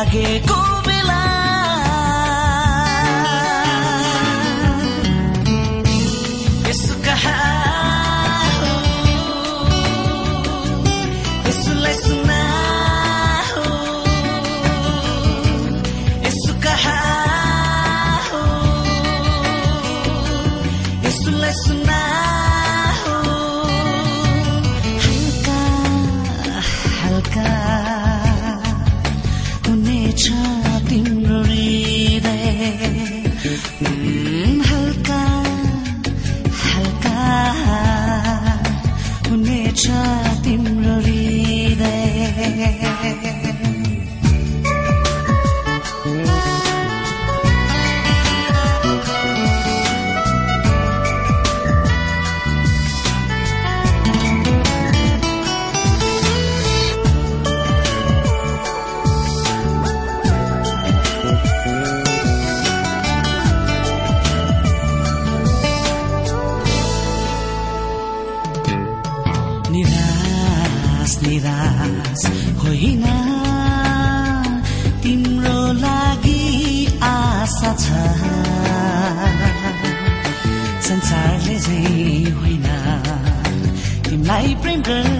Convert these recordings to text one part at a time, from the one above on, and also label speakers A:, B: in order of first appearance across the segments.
A: लागेको बेला यसो यसोलाई सुनाऊ तिमीलाई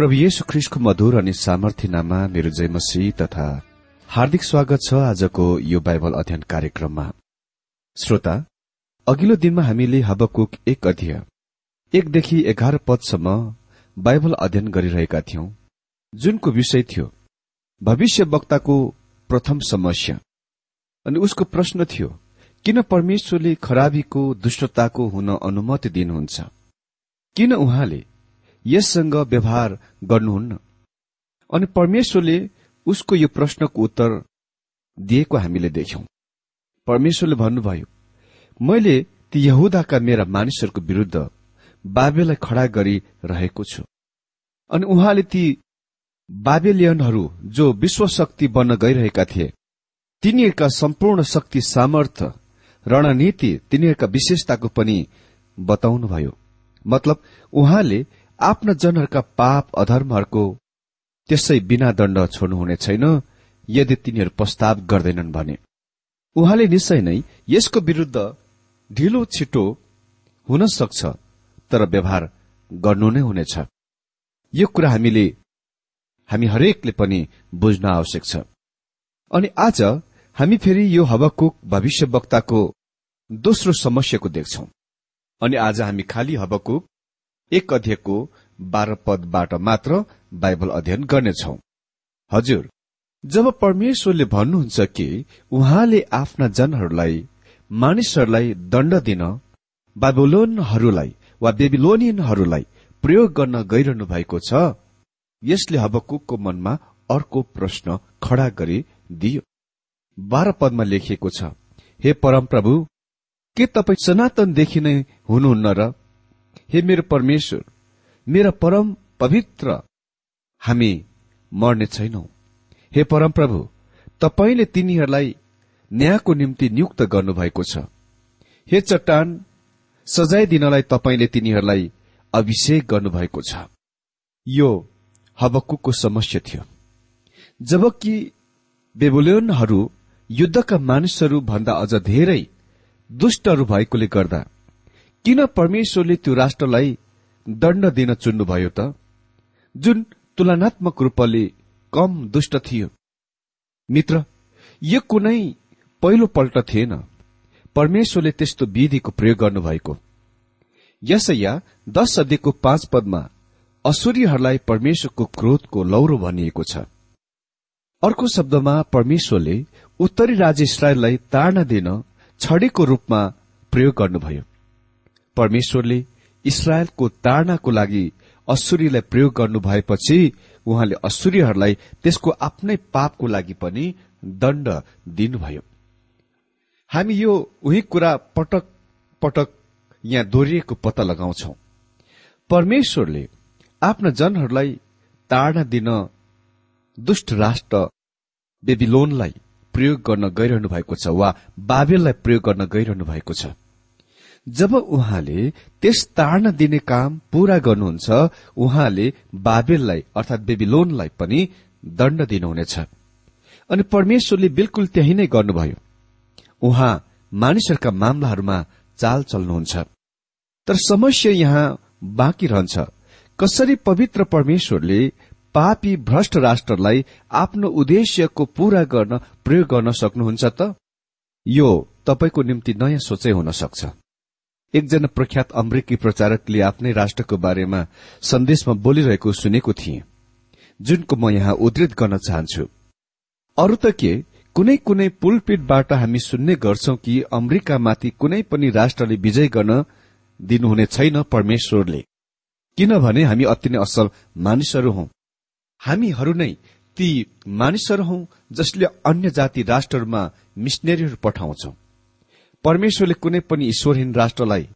B: प्रभु येशु ख्रिस्टको मधुर अनि सामर्थ्य नाममा मेरो जयमसी तथा हार्दिक स्वागत छ आजको यो बाइबल अध्ययन कार्यक्रममा। श्रोता अघिल्लो दिनमा हामीले हबकुक एक अध्यय एकदेखि एघार पदसम्म बाइबल अध्ययन गरिरहेका थियौं जुनको विषय थियो भविष्य वक्ताको प्रथम समस्या। अनि उसको प्रश्न थियो किन परमेश्वरले खराबीको दुष्टताको हुन अनुमति दिनुहुन्छ? किन उहाँले यससँग व्यवहार गर्नुहुन्न। अनि परमेश्वरले उसको यो प्रश्नको उत्तर दिएको हामीले देख्यौं। परमेश्वरले भन्नुभयो मैले ती यहुदाका मेरा मानिसहरूको विरूद्ध बाबेलाई खड़ा गरिरहेको छु। अनि उहाँले ती बाबेलियनहरू जो विश्वशक्ति बन्न गइरहेका थिए तिनीहरूका सम्पूर्ण शक्ति सामर्थ रणनीति तिनीहरूका विशेषताको पनि बताउनुभयो। मतलब उहाँले आफ्ना जनहरूका पाप अधर्महरूको त्यसै बिना दण्ड छोड्नुहुने छैन यदि तिनीहरू प्रस्ताव गर्दैनन् भने। उहाँले निश्चय नै यसको विरूद्ध ढिलो छिटो हुन सक्छ तर व्यवहार गर्नु नै हुनेछ। यो कुरा हामीले हामी हरेकले पनि बुझ्न आवश्यक छ। अनि आज हामी फेरि यो हवकुक भविष्य वक्ताको दोस्रो समस्याको देख्छौं। अनि आज हामी खाली हबकुक एक अध्ययको बाह्र पदबाट मात्र बाइबल अध्ययन गर्नेछौ। हजुर जब परमेश्वरले भन्नुहुन्छ कि उहाँले आफ्ना जनहरूलाई मानिसहरूलाई दण्ड दिन बाबुलोनहरूलाई वा बेबिलोनियनहरूलाई प्रयोग गर्न गइरहनु भएको छ यसले हबकुकको मनमा अर्को प्रश्न खड़ा गरी दियो। बाह्र पदमा लेखिएको छ हे परम प्रभु के तपाईँ सनातनदेखि नै हुनुहुन्न र हे मेरो परमेश्वर मेरा परम पवित्र हामी मर्ने छैनौ। हे परम प्रभु तपाईँले तिनीहरूलाई न्यायको निम्ति नियुक्त गर्नुभएको छ। हे चट्टान सजाय दिनलाई तपाईँले तिनीहरूलाई अभिषेक गर्नुभएको छ। यो हबकुकको समस्या थियो। जबकि बेबुलियनहरू युद्धका मानिसहरू भन्दा अझ धेरै दुष्टहरू भएकोले गर्दा किन परमेश्वरले त्यो राष्ट्रलाई दण्ड दिन चुन्नुभयो त? जुन तुलनात्मक रूपले कम दुष्ट थियो। मित्र यो कुनै पहिलो पल्ट थिएन। परमेश्वरले त्यस्तो विधिको प्रयोग गर्नुभएको। यसैया दश अध्ययको पाँच पदमा असुरीहरूलाई परमेश्वरको क्रोधको लौरो भनिएको छ। अर्को शब्दमा परमेश्वरले उत्तरी राज्य इसरायललाई ताड्न दिन छडीको रूपमा प्रयोग गर्नुभयो। परमेश्वरले इसरायलको ताडनाको लागि असुरीलाई प्रयोग गर्नु भएपछि उहाँले असुरीहरूलाई त्यसको आफ्नै पापको लागि पनि दण्ड दिनुभयो। हामी यो उही कुरा पटक पटक यहाँ दोहोरिएको पत्ता लगाउँछौ। परमेश्वरले आफ्ना जनहरूलाई ताडना दिन दुष्ट राष्ट्र बेबिलोनलाई प्रयोग गर्न गइरहनु भएको छ वा बाबेललाई प्रयोग गर्न गइरहनु भएको छ। जब उहाँले त्यस ताड्न दिने काम पूरा गर्नुहुन्छ उहाँले बाबेललाई अर्थात बेबिलोनलाई पनि दण्ड दिनुहुनेछ। अनि परमेश्वरले बिल्कुल त्यही नै गर्नुभयो। उहाँ मानिसहरूका मामलाहरूमा चाल चल्नुहुन्छ। तर समस्या यहाँ बाँकी रहन्छ। कसरी पवित्र परमेश्वरले पापी भ्रष्ट राष्ट्रलाई आफ्नो उद्देश्यको पूरा गर्न प्रयोग गर्न सक्नुहुन्छ त? यो तपाईँको निम्ति नयाँ सोचै हुन सक्छ। एकजना प्रख्यात अमेरिकी प्रचारकले आफ्नै राष्ट्रको बारेमा सन्देशमा बोलिरहेको सुनेको थिए जुनको म यहाँ उद्धृत गर्न चाहन्छु। अरू त के कुनै कुनै पुलपिटबाट हामी सुन्ने गर्छौं कि अमेरिकामाथि कुनै पनि राष्ट्रले विजय गर्न दिनुहुने छैन परमेश्वरले। किनभने हामी अति नै असल मानिसहरू हौ। हामीहरू नै ती मानिसहरू हौ जसले अन्य जाति राष्ट्रहरूमा मिसनरीहरू पठाउँछौ। परमेश्वरले कुनै पनि ईश्वरहीन राष्ट्रलाई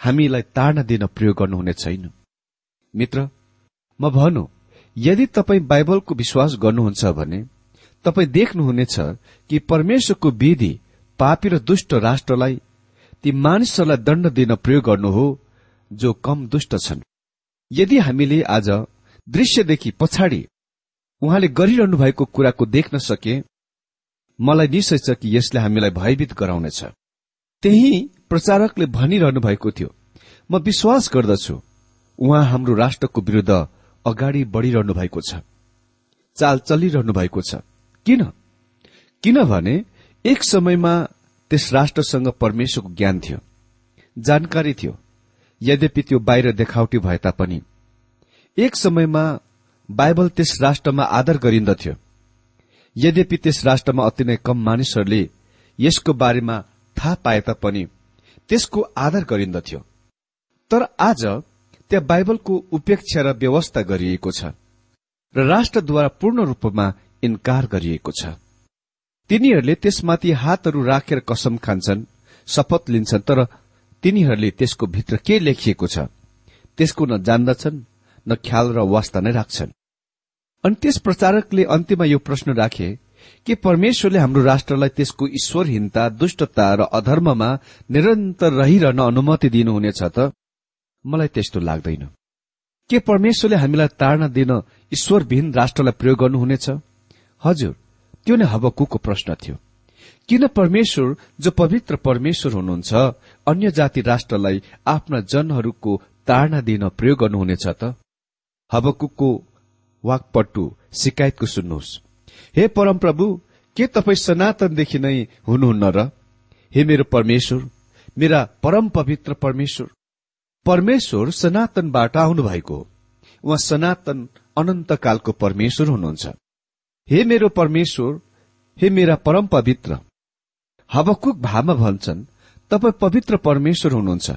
B: हामीलाई ताड्न दिन प्रयोग गर्नुहुने छैन मित्र म भनु यदि तपाईँ बाइबलको विश्वास गर्नुहुन्छ भने तपाईँ देख्नुहुनेछ कि परमेश्वरको विधि पापी र दुष्ट राष्ट्रलाई ती मानिसहरूलाई दण्ड दिन प्रयोग गर्नु हो जो कम दुष्ट छन्। यदि हामीले आज दृश्यदेखि पछाडि उहाँले गरिरहनु भएको कुराको देख्न सके मलाई निश्चय छ कि यसले हामीलाई भयभीत गराउनेछ। त्यही प्रचारकले भनिरहनु भएको थियो। म विश्वास गर्दछु उहाँ हाम्रो राष्ट्रको विरूद्ध अगाडि बढ़िरहनु भएको छ चाल चलिरहनु भएको छ। किन? किनभने एक समयमा त्यस राष्ट्रसँग परमेश्वरको ज्ञान थियो जानकारी थियो। यद्यपि त्यो बाहिर देखावटी भए तापनि। एक समयमा बाइबल त्यस राष्ट्रमा आदर गरिन्दथ्यो। यद्यपि त्यस राष्ट्रमा अति नै कम मानिसहरूले यसको बारेमा थाहा पाए तापनि त्यसको आदर गरिन्दथ्यो। तर आज त्यहाँ बाइबलको उपेक्षा र व्यवस्था गरिएको छ र राष्ट्रद्वारा पूर्ण रूपमा इन्कार गरिएको छ। तिनीहरूले त्यसमाथि हातहरू राखेर कसम खान्छन् शपथ लिन्छन् तर तिनीहरूले त्यसको भित्र के लेखिएको छ त्यसको न जान्दछन् न ख्याल र वास्ता नै राख्छन्। अनि त्यस प्रचारकले अन्त्यमा यो प्रश्न राखे के परमेश्वरले हाम्रो राष्ट्रलाई त्यसको ईश्वरहीनता दुष्टता र अधर्ममा निरन्तर रहिरहन अनुमति दिनुहुनेछ त? मलाई त्यस्तो लाग्दैन। के परमेश्वरले हामीलाई ताड्न दिन ईश्वरविहीन राष्ट्रलाई प्रयोग गर्नुहुनेछ? हजुर त्यो नै हबकुको प्रश्न थियो। किन परमेश्वर जो पवित्र परमेश्वर हुनुहुन्छ अन्य जाति राष्ट्रलाई आफ्ना जनहरूको ताड़ना दिन प्रयोग गर्नुहुनेछ त? हबकुको वाकपट्टु शिकायतको सुन्नुहोस्। हे परमप्रभु के तपाईँ सनातनदेखि नै हुनुहुन्न र हे मेरो परमेश्वर मेरा परम पवित्र परमेश्वर परमेश्वर सनातनबाट आउनु भएको उहाँ सनातन अनन्तकालको परमेश्वर हुनुहुन्छ हे मेरो परमेश्वर हे मेरा परम पवित्र हबकुक भामा भन्छन् तपाईँ पवित्र परमेश्वर हुनुहुन्छ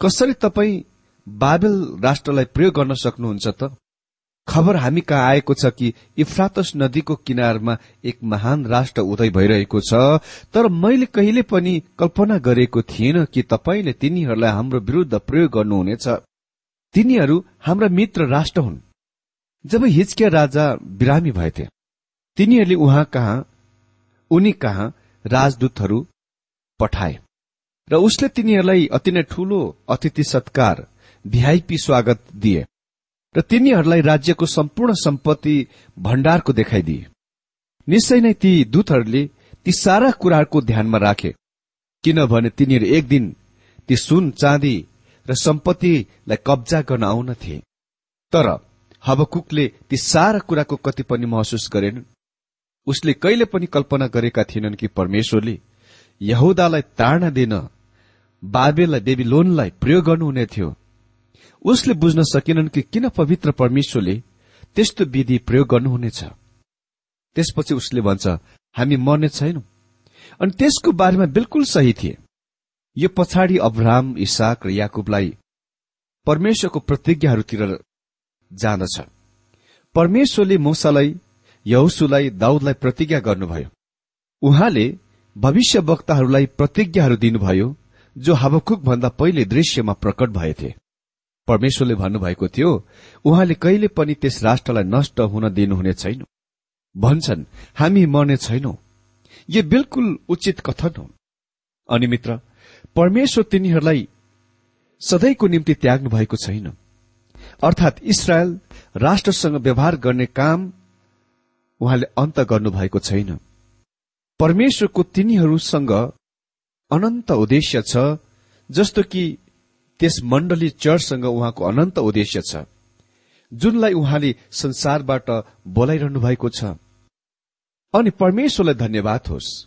B: कसरी तपाईँ बाबेल राष्ट्रलाई प्रयोग गर्न सक्नुहुन्छ त खबर हामी कहाँ आएको छ कि इफ्रातस नदीको किनारमा एक महान राष्ट्र उदय भइरहेको छ तर मैले कहिले पनि कल्पना गरेको थिएन कि तपाईँले तिनीहरूलाई हाम्रो विरूद्ध प्रयोग गर्नुहुनेछ। तिनीहरू हाम्रा मित्र राष्ट्र हुन्। जब हिचकिया राजा बिरामी भएथे तिनीहरूले उहाँ कहाँ उनी कहाँ राजदूतहरू पठाए र उसले तिनीहरूलाई अति नै ठूलो अतिथि सत्कार भिआइपी स्वागत दिए। र तिनीहरूलाई राज्यको सम्पूर्ण सम्पत्ति भण्डारको देखाइदिए। निश्चय नै ती दूतहरूले ती सारा कुराहरूको ध्यानमा राखे किनभने तिनीहरू एक दिन ती सुन चाँदी र सम्पत्तिलाई कब्जा गर्न आउन थिए। तर हबकुकले ती सारा कुराको कति पनि महसुस गरेनन्। उसले कहिले पनि कल्पना गरेका थिएनन् कि परमेश्वरले यहुदालाई ताड्न दिन बाबेलाई बेबिलोनलाई प्रयोग गर्नुहुने थियो। उसले बुझ्न सकेनन् कि किन पवित्र परमेश्वरले त्यस्तो विधि प्रयोग गर्नुहुनेछ। त्यसपछि उसले भन्छ हामी मर्ने छैनौं। अनि त्यसको बारेमा बिल्कुल सही थिए। यो पछाडि अब्राम इसाक र याकुबलाई परमेश्वरको प्रतिज्ञाहरूतिर जाँदछ। परमेश्वरले मूसालाई यहुसुलाई दाउदलाई प्रतिज्ञा गर्नुभयो। उहाँले भविष्य वक्ताहरूलाई प्रतिज्ञाहरू दिनुभयो जो हावकुक भन्दा पहिले दृश्यमा प्रकट भएथे। परमेश्वरले भन्नुभएको थियो उहाँले कहिले पनि त्यस राष्ट्रलाई नष्ट हुन दिनुहुने छैन। भन्छन् हामी मर्ने छैनौं। यो बिल्कुल उचित कथन हो। अनि मित्र परमेश्वर तिनीहरूलाई सधैँको निम्ति त्याग्नु भएको छैन। अर्थात इसरायल राष्ट्रसँग व्यवहार गर्ने काम उहाँले अन्त गर्नुभएको छैन। परमेश्वरको तिनीहरूसँग अनन्त उद्देश्य छ जस्तो कि त्यस मण्डली चर्चसँग उहाँको अनन्त उद्देश्य छ। जुनलाई उहाँले संसारबाट बोलाइरहनु भएको छ। अनि परमेश्वरलाई धन्यवाद होस्।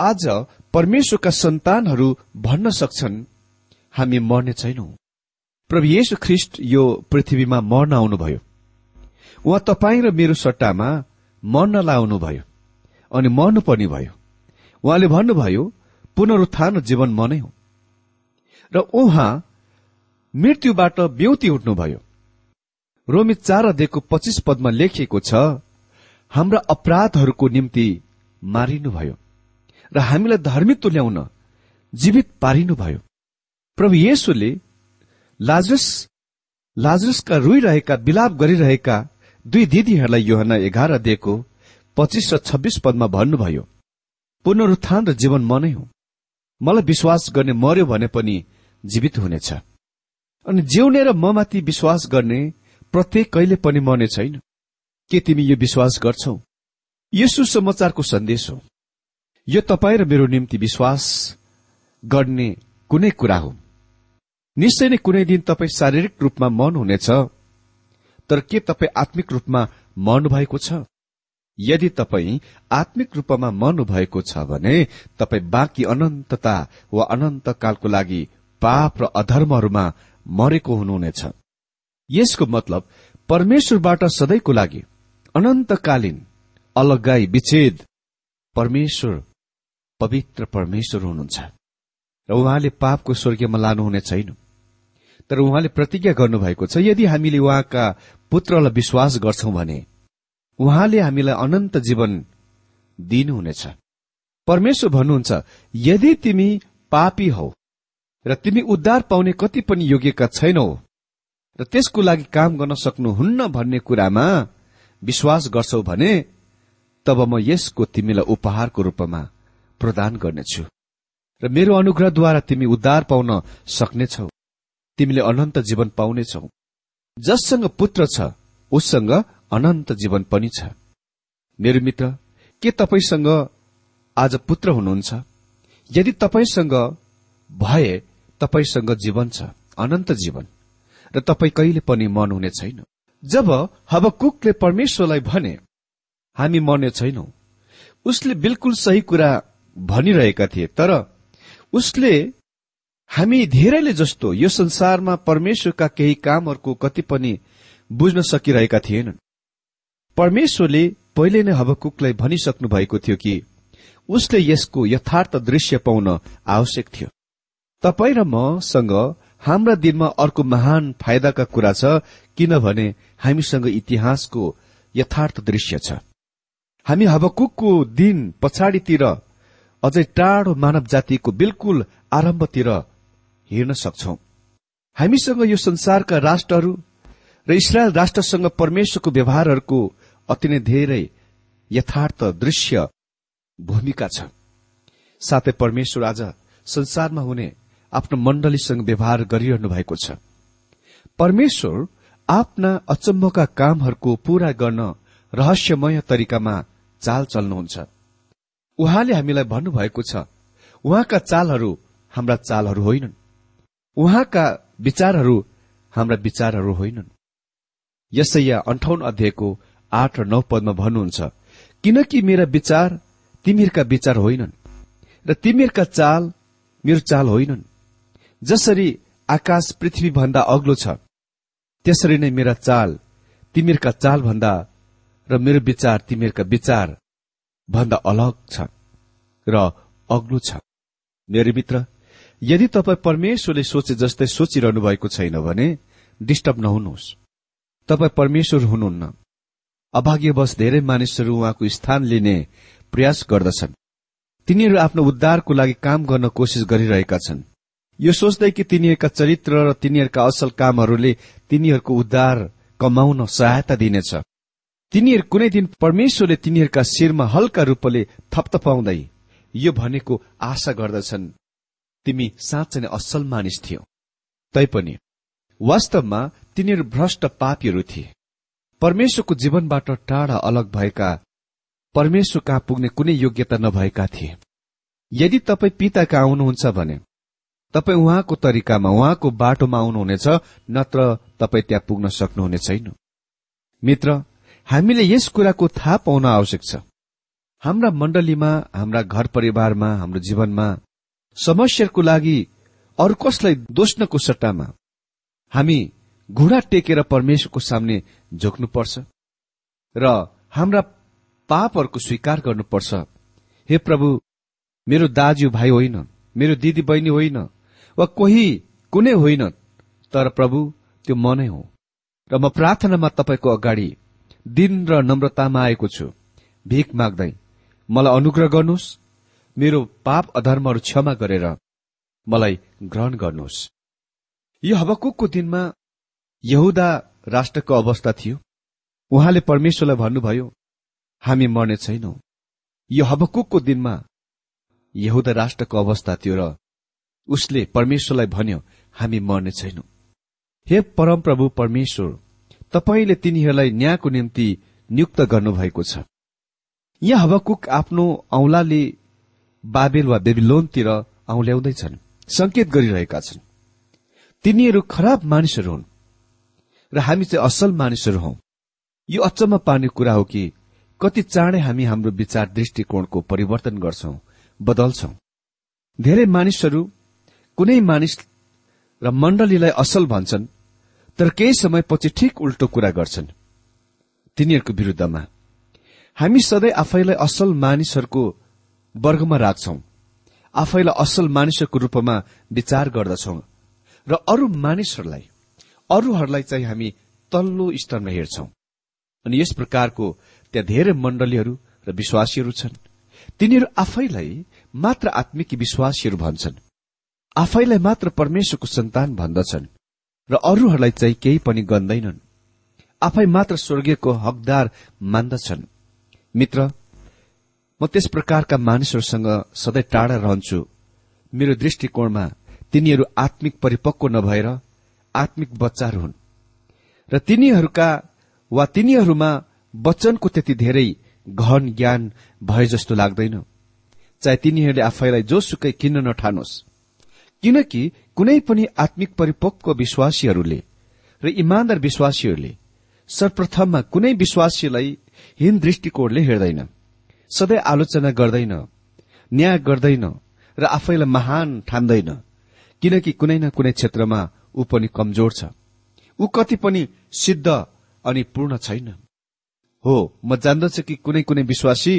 B: आज परमेश्वरका सन्तानहरू भन्न सक्छन्। हामी मर्ने छैनौं। प्रभु येशु ख्रिष्ट यो पृथ्वीमा मर्न आउनुभयो। उहाँ तपाईँ र मेरो सट्टामा मर्न लाउनुभयो। अनि मर्नु पर्ने भयो। उहाँले भन्नुभयो पुनरुत्थान जीवन म नै हो। र उहाँ मृत्युबाट ब्यौती उठ्नुभयो। रोमी चार अध्ययको पच्चिस पदमा लेखिएको छ हाम्रा अपराधहरूको निम्ति मारिनुभयो र हामीलाई धार्मिक ल्याउन जीवित पारिनुभयो। प्रभु येशुले लाजरस लाजरसका रोइरहेका विलाप गरिरहेका दुई दिदीहरूलाई योहना एघार दिएको पच्चिस र छब्बीस पदमा भन्नुभयो पुनरुत्थान र जीवन म नै हो। मलाई विश्वास गर्ने मर्यो भने पनि जीवित हुनेछ। अनि जिउने र ममाथि विश्वास गर्ने प्रत्येक कहिले पनि मर्ने छैन। के तिमी यो विश्वास गर्छौ? यो सुसमाचारको सन्देश हो। यो तपाईँ र मेरो निम्ति विश्वास गर्ने कुनै कुरा हो। निश्चय नै कुनै दिन तपाईँ शारीरिक रूपमा मन हुनेछ तर के तपाईँ आत्मिक रूपमा मर्नु भएको छ? यदि तपाईँ आत्मिक रूपमा मर्नु भएको छ भने तपाईँ बाँकी अनन्तता वा अनन्त कालको लागि पाप र अधर्महरूमा मरेको हुनुहुनेछ। यसको मतलब परमेश्वरबाट सधैँको लागि अनन्तकालीन अलगाई विच्छेद परमेश्वर पवित्र परमेश्वर हुनुहुन्छ। र उहाँले पापको स्वर्गीयमा लानुहुने छैन तर उहाँले प्रतिज्ञा गर्नुभएको छ यदि हामीले उहाँका पुत्रलाई विश्वास गर्छौं भने उहाँले हामीलाई अनन्त जीवन दिनुहुनेछ। परमेश्वर भन्नुहुन्छ यदि तिमी पापी हौ र तिमी उद्धार पाउने कति पनि योग्यका छैनौ। र त्यसको लागि काम गर्न सक्नुहुन्न भन्ने कुरामा विश्वास गर्छौ भने तब म यसको तिमीलाई उपहारको रूपमा प्रदान गर्नेछु। र मेरो अनुग्रहद्वारा तिमी उद्धार पाउन सक्नेछौ। तिमीले अनन्त जीवन पाउनेछौ। जससँग पुत्र छ उससँग अनन्त जीवन पनि छ। मेरो मित्र के तपाईँसँग आज पुत्र हुनुहुन्छ? यदि तपाईँसँग भए तपाईँसँग जीवन छ अनन्त जीवन। र तपाईँ कहिले पनि मर्नुहुने छैन। जब हबकुकले परमेश्वरलाई भने हामी मर्ने छैनौ। उसले बिल्कुल सही कुरा भनिरहेका थिए तर उसले हामी धेरैले जस्तो यो संसारमा परमेश्वरका केही कामहरूको कति पनि बुझ्न सकिरहेका थिएनन्। परमेश्वरले पहिले नै हबकुकलाई भनिसक्नु भएको थियो कि उसले यसको यथार्थ दृश्य पाउन आवश्यक थियो। तपाईँ र मसँग हाम्रा दिनमा अर्को महान फाइदाका कुरा छ किनभने हामीसँग इतिहासको यथार्थ दृश्य छ। हामी हबकुकको दिन पछाडितिर अझै टाढो मानव जातिको बिल्कुल आरम्भतिर हेर्न सक्छौ। हामीसँग यो संसारका राष्ट्रहरू र इसरायल राष्ट्रसँग परमेश्वरको व्यवहारहरूको अति नै धेरै यथार्थ दृश्य भूमिका छ। साथै परमेश्वर आज संसारमा हुने आफ्नो मण्डलीसँग व्यवहार गरिरहनु भएको छ। परमेश्वर आफ्ना अचम्मका कामहरूको पूरा गर्न रहस्यमय तरिकामा चाल चल्नुहुन्छ। उहाँले हामीलाई भन्नुभएको छ उहाँका चालहरू हाम्रा चालहरू होइनन्। उहाँका विचारहरू हाम्रा विचारहरू होइनन्। यसैया अन्ठाउन अध्यायको आठ र नौ पदमा भन्नुहुन्छ किनकि मेरा विचार तिमीहरूका विचार होइनन् र तिमीहरूका चाल मेरो चाल होइनन्। जसरी आकाश पृथ्वी भन्दा अग्लो छ त्यसरी नै मेरा चाल तिमीहरूका चाल भन्दा र मेरो विचार तिमीहरूका विचार भन्दा अलग छ र अग्लो छ। मेरो मित्र यदि तपाईँ परमेश्वरले सोचे जस्तै सोचिरहनु भएको छैन भने डिस्टर्ब नहुनुहोस्। तपाईँ परमेश्वर हुनुहुन्न। अभाग्यवश धेरै मानिसहरू उहाँको स्थान लिने प्रयास गर्दछन्। तिनीहरू आफ्नो उद्धारको लागि काम गर्न कोसिस गरिरहेका छन्। यो सोच्दै कि तिनीहरूका चरित्र र तिनीहरूका असल कामहरूले तिनीहरूको उद्धार कमाउन सहायता दिनेछ। तिनीहरू कुनै दिन परमेश्वरले तिनीहरूका शिरमा हल्का रूपले थपथपाउँदै यो भनेको आशा गर्दछन्। तिमी साँच्चै नै असल मानिस थियो। तैपनि वास्तवमा तिनीहरू भ्रष्ट पापीहरू थिए। परमेश्वरको जीवनबाट टाढा अलग भएका परमेश्वर कहाँ पुग्ने कुनै योग्यता नभएका थिए। यदि तपाईँ पिता कहाँ आउनुहुन्छ भने तपाईँ उहाँको तरिकामा उहाँको बाटोमा आउनुहुनेछ नत्र तपाईँ त्यहाँ पुग्न सक्नुहुने छैन मित्र हामीले यस कुराको थाहा पाउन आवश्यक छ। हाम्रा मण्डलीमा हाम्रा घर परिवारमा हाम्रो जीवनमा समस्याको लागि अरू कसलाई दोष्नको सट्टामा हामी घुँडा टेकेर परमेश्वरको सामने झोक्नुपर्छ र हाम्रा पापहरूको स्वीकार गर्नुपर्छ। हे प्रभु मेरो दाजु भाइ होइन मेरो दिदी बहिनी होइन वा कोही कुनै होइन तर प्रभु त्यो म नै हो। र म प्रार्थनामा तपाईँको अगाडि दिन र नम्रतामा आएको छु। भिख माग्दै मलाई अनुग्रह गर्नुहोस्। मेरो पाप अधर्महरू क्षमा गरेर मलाई ग्रहण गर्नुहोस्। यो हबकुकको दिनमा यहुदा राष्ट्रको अवस्था थियो। उहाँले परमेश्वरलाई भन्नुभयो हामी मर्ने छैनौ। यो हबकुकको दिनमा यहुदा राष्ट्रको अवस्था थियो र उसले परमेश्वरलाई भन्यो हामी मर्ने छैनौ। हे परमप्रभु परमेश्वर तपाईँले तिनीहरूलाई न्यायको निम्ति नियुक्त गर्नुभएको छ। यहाँ हबकुक आफ्नो औंलाले बाबेल वा बेबिलोनतिर औल्याउँदैछन् संकेत गरिरहेका छन्। तिनीहरू खराब मानिसहरू हुन् र हामी चाहिँ असल मानिसहरू हौ। यो अचम्म पार्ने कुरा हो कि कति चाँडै हामी हाम्रो विचार दृष्टिकोणको परिवर्तन गर्छौं बदल्छौं। धेरै मानिसहरू कुनै मानिस र मण्डलीलाई असल भन्छन् तर केही समयपछि ठिक उल्टो कुरा गर्छन्। तिनीहरूको विरूद्धमा। हामी सधैँ आफैलाई असल मानिसहरूको वर्गमा राख्छौं। आफैलाई असल मानिसहरूको रूपमा विचार गर्दछौं। र अरू मानिसहरूलाई अरूहरूलाई चाहिँ हामी तल्लो स्तरमा हेर्छौं। अनि यस प्रकारको त्यहाँ धेरै मण्डलीहरू र विश्वासीहरू छन्। तिनीहरू आफैलाई मात्र आत्मिक विश्वासीहरू भन्छन्। आफैलाई मात्र परमेश्वरको सन्तान भन्दछन् र अरूहरूलाई चाहिँ केही पनि गन्दैनन्। आफै मात्र स्वर्गीयको हकदार मान्दछन्। मित्र म त्यस प्रकारका मानिसहरूसँग सधैँ टाढा रहन्छु। मेरो दृष्टिकोणमा तिनीहरू आत्मिक परिपक्व नभएर आत्मिक बच्चाहरू हुन्। र तिनीहरूका वा तिनीहरूमा वचनको त्यति धेरै घन ज्ञान भए जस्तो लाग्दैन। चाहे तिनीहरूले आफैलाई जोसुकै किन्न नठानोस्। किनकि कुनै पनि आत्मिक परिपक्व विश्वासीहरूले र इमान्दार विश्वासीहरूले सर्वप्रथममा कुनै विश्वासीलाई हीन दृष्टिकोणले हेर्दैन सधैँ आलोचना गर्दैन न्याय गर्दैन र आफैलाई महान ठान्दैन किनकि कुनै न कुनै क्षेत्रमा ऊ पनि कमजोर छ। ऊ कति पनि सिद्ध अनि पूर्ण छैन। हो म जान्दछु कि कुनै कुनै विश्वासी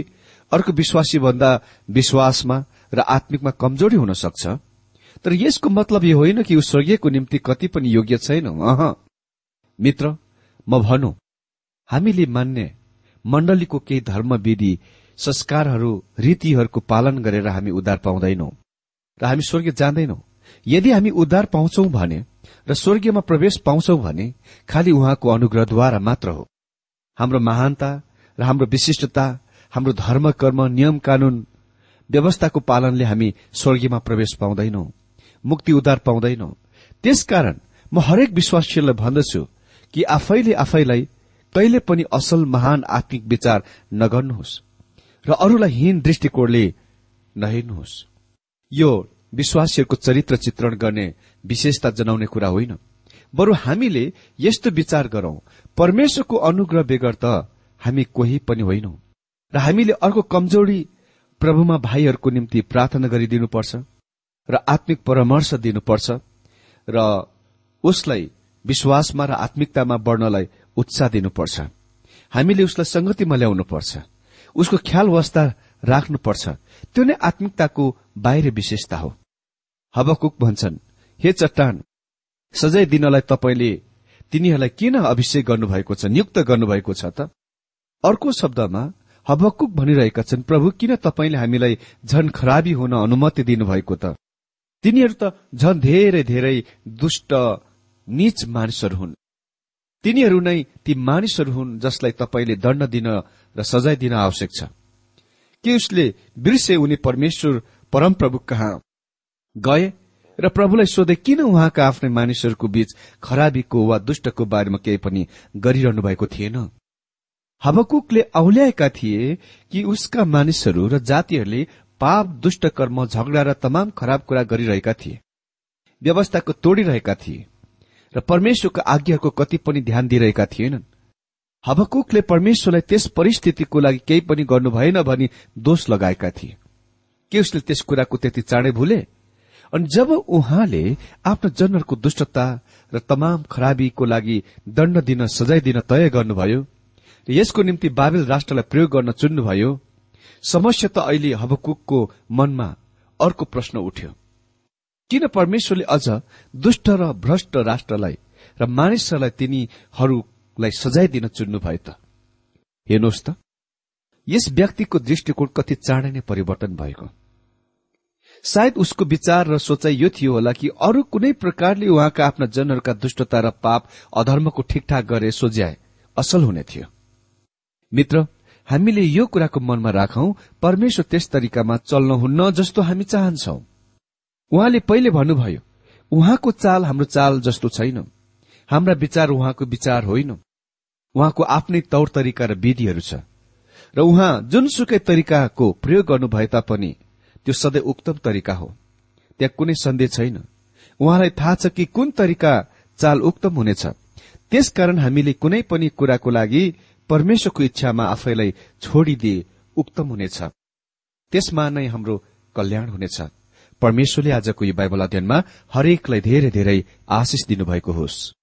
B: अर्को विश्वासी भन्दा विश्वासमा र आत्मिकमा कमजोरी हुन सक्छ। तर यसको मतलब यो होइन कि ऊ स्वर्गीयको निम्ति कति पनि योग्य छैन। अह। मित्र म भनौं हामीले मान्ने मण्डलीको केही धर्मविधि संस्कारहरू रीतिहरूको पालन गरेर हामी उद्धार पाउँदैनौ र हामी स्वर्गीय जाँदैनौ यदि हामी उद्धार पाउँछौ भने र स्वर्गीयमा प्रवेश पाउँछौ भने खालि उहाँको अनुग्रहद्वारा मात्र हो। हाम्रो महानता र हाम्रो विशिष्टता हाम्रो धर्म कर्म नियम कानून व्यवस्थाको पालनले हामी स्वर्गीयमा प्रवेश पाउँदैनौ। मुक्ति उद्धार पाउँदैनौ त्यसकारण म हरेक विश्वासीलाई भन्दछु कि आफैले आफैलाई कहिले पनि असल महान आत्मिक विचार नगर्नुहोस् र अरूलाई हीन दृष्टिकोणले नहेर्नुहोस्। यो विश्वासीहरूको चरित्र चित्रण गर्ने विशेषता जनाउने कुरा होइन। बरु हामीले यस्तो विचार गरौं परमेश्वरको अनुग्रह बेगर त हामी कोही पनि होइनौ। र हामीले अर्को कमजोरी प्रभुमा भाइहरूको निम्ति प्रार्थना गरिदिनुपर्छ। र आत्मिक परामर्श दिनुपर्छ र उसलाई विश्वासमा र आत्मिकतामा बढ्नलाई उत्साह दिनुपर्छ। हामीले उसलाई संगतिमा ल्याउनुपर्छ। उसको ख्याल वास्ता राख्नुपर्छ। त्यो नै आत्मिकताको बाहिर विशेषता हो। हबकुक भन्छन् हे चट्टान सजाय दिनलाई तपाईँले तिनीहरूलाई किन अभिषेक गर्नुभएको छ नियुक्त गर्नुभएको छ त? अर्को शब्दमा हबकुक भनिरहेका छन् प्रभु किन तपाईँले हामीलाई झन खराबी हुन अनुमति दिनुभएको त? तिनीहरू त झन धेरै धेरै दुष्ट नीच मानिसहरू हुन्। तिनीहरू नै ती मानिसहरू हुन् जसलाई तपाईँले दण्ड दिन र सजाय दिन आवश्यक छ। के उसले बिर्से उनी परमेश्वर परमप्रभु कहाँ? गए र प्रभुलाई सोधे किन उहाँका आफ्नै मानिसहरूको बीच खराबीको वा दुष्टको बारेमा केही पनि गरिरहनु भएको थिएन? हबकुकले औल्याएका थिए कि उसका मानिसहरू र जातिहरूले पाप दुष्ट कर्म झगडा र तमाम खराब कुरा गरिरहेका थिए। व्यवस्थाको तोडिरहेका थिए र परमेश्वरको आज्ञाको कति पनि ध्यान दिइरहेका थिएनन्। हबकुकले परमेश्वरलाई त्यस परिस्थितिको लागि केही पनि गर्नु भएन भनी दोष लगाएका थिए। के उसले त्यस कुराको त्यति चाँडै भूले? अनि जब उहाँले आफ्नो जनहरूको दुष्टता र तमाम खराबीको लागि दण्ड दिन सजाय दिन तय गर्नुभयो र यसको निम्ति बाबेल राष्ट्रलाई प्रयोग गर्न चुन्नुभयो समस्या त अहिले हबकुकको मनमा अर्को प्रश्न उठ्यो। किन परमेश्वरले अझ दुष्ट र भ्रष्ट राष्ट्रलाई र मानिसहरूलाई तिनीहरूलाई सजाय दिन चुन्नुभयो त? हेर्नुहोस् त यस व्यक्तिको दृष्टिकोण कति चाँडै नै परिवर्तन भएको। सायद उसको विचार र सोचाइ यो थियो होला कि अरू कुनै प्रकारले उहाँका आफ्ना जनहरूका दुष्टता र पाप अधर्मको ठिकठाक गरे सोझ्याए असल हुने थियो। मित्र हामीले यो कुराको मनमा राखौं परमेश्वर त्यस तरिकामा चल्नुहुन्न जस्तो हामी चाहन्छौ। उहाँले पहिले भन्नुभयो उहाँको चाल हाम्रो चाल जस्तो छैन। हाम्रा विचार उहाँको विचार होइन। उहाँको आफ्नै तौर तरिका र विधिहरू छ। र उहाँ जुनसुकै तरिकाको प्रयोग गर्नु भए तापनि त्यो सधैँ उक्तम तरिका हो। त्यहाँ कुनै सन्देह छैन। उहाँलाई थाहा छ कि कुन तरिका चाल उक्तम हुनेछ। त्यसकारण हामीले कुनै पनि कुराको लागि परमेश्वरको इच्छामा आफैलाई छोडिदिए उक्तम हुनेछ। त्यसमा नै हाम्रो कल्याण हुनेछ। परमेश्वरले आजको यो बाइबल अध्ययनमा हरेकलाई धेरै धेरै आशिष दिनुभएको होस्।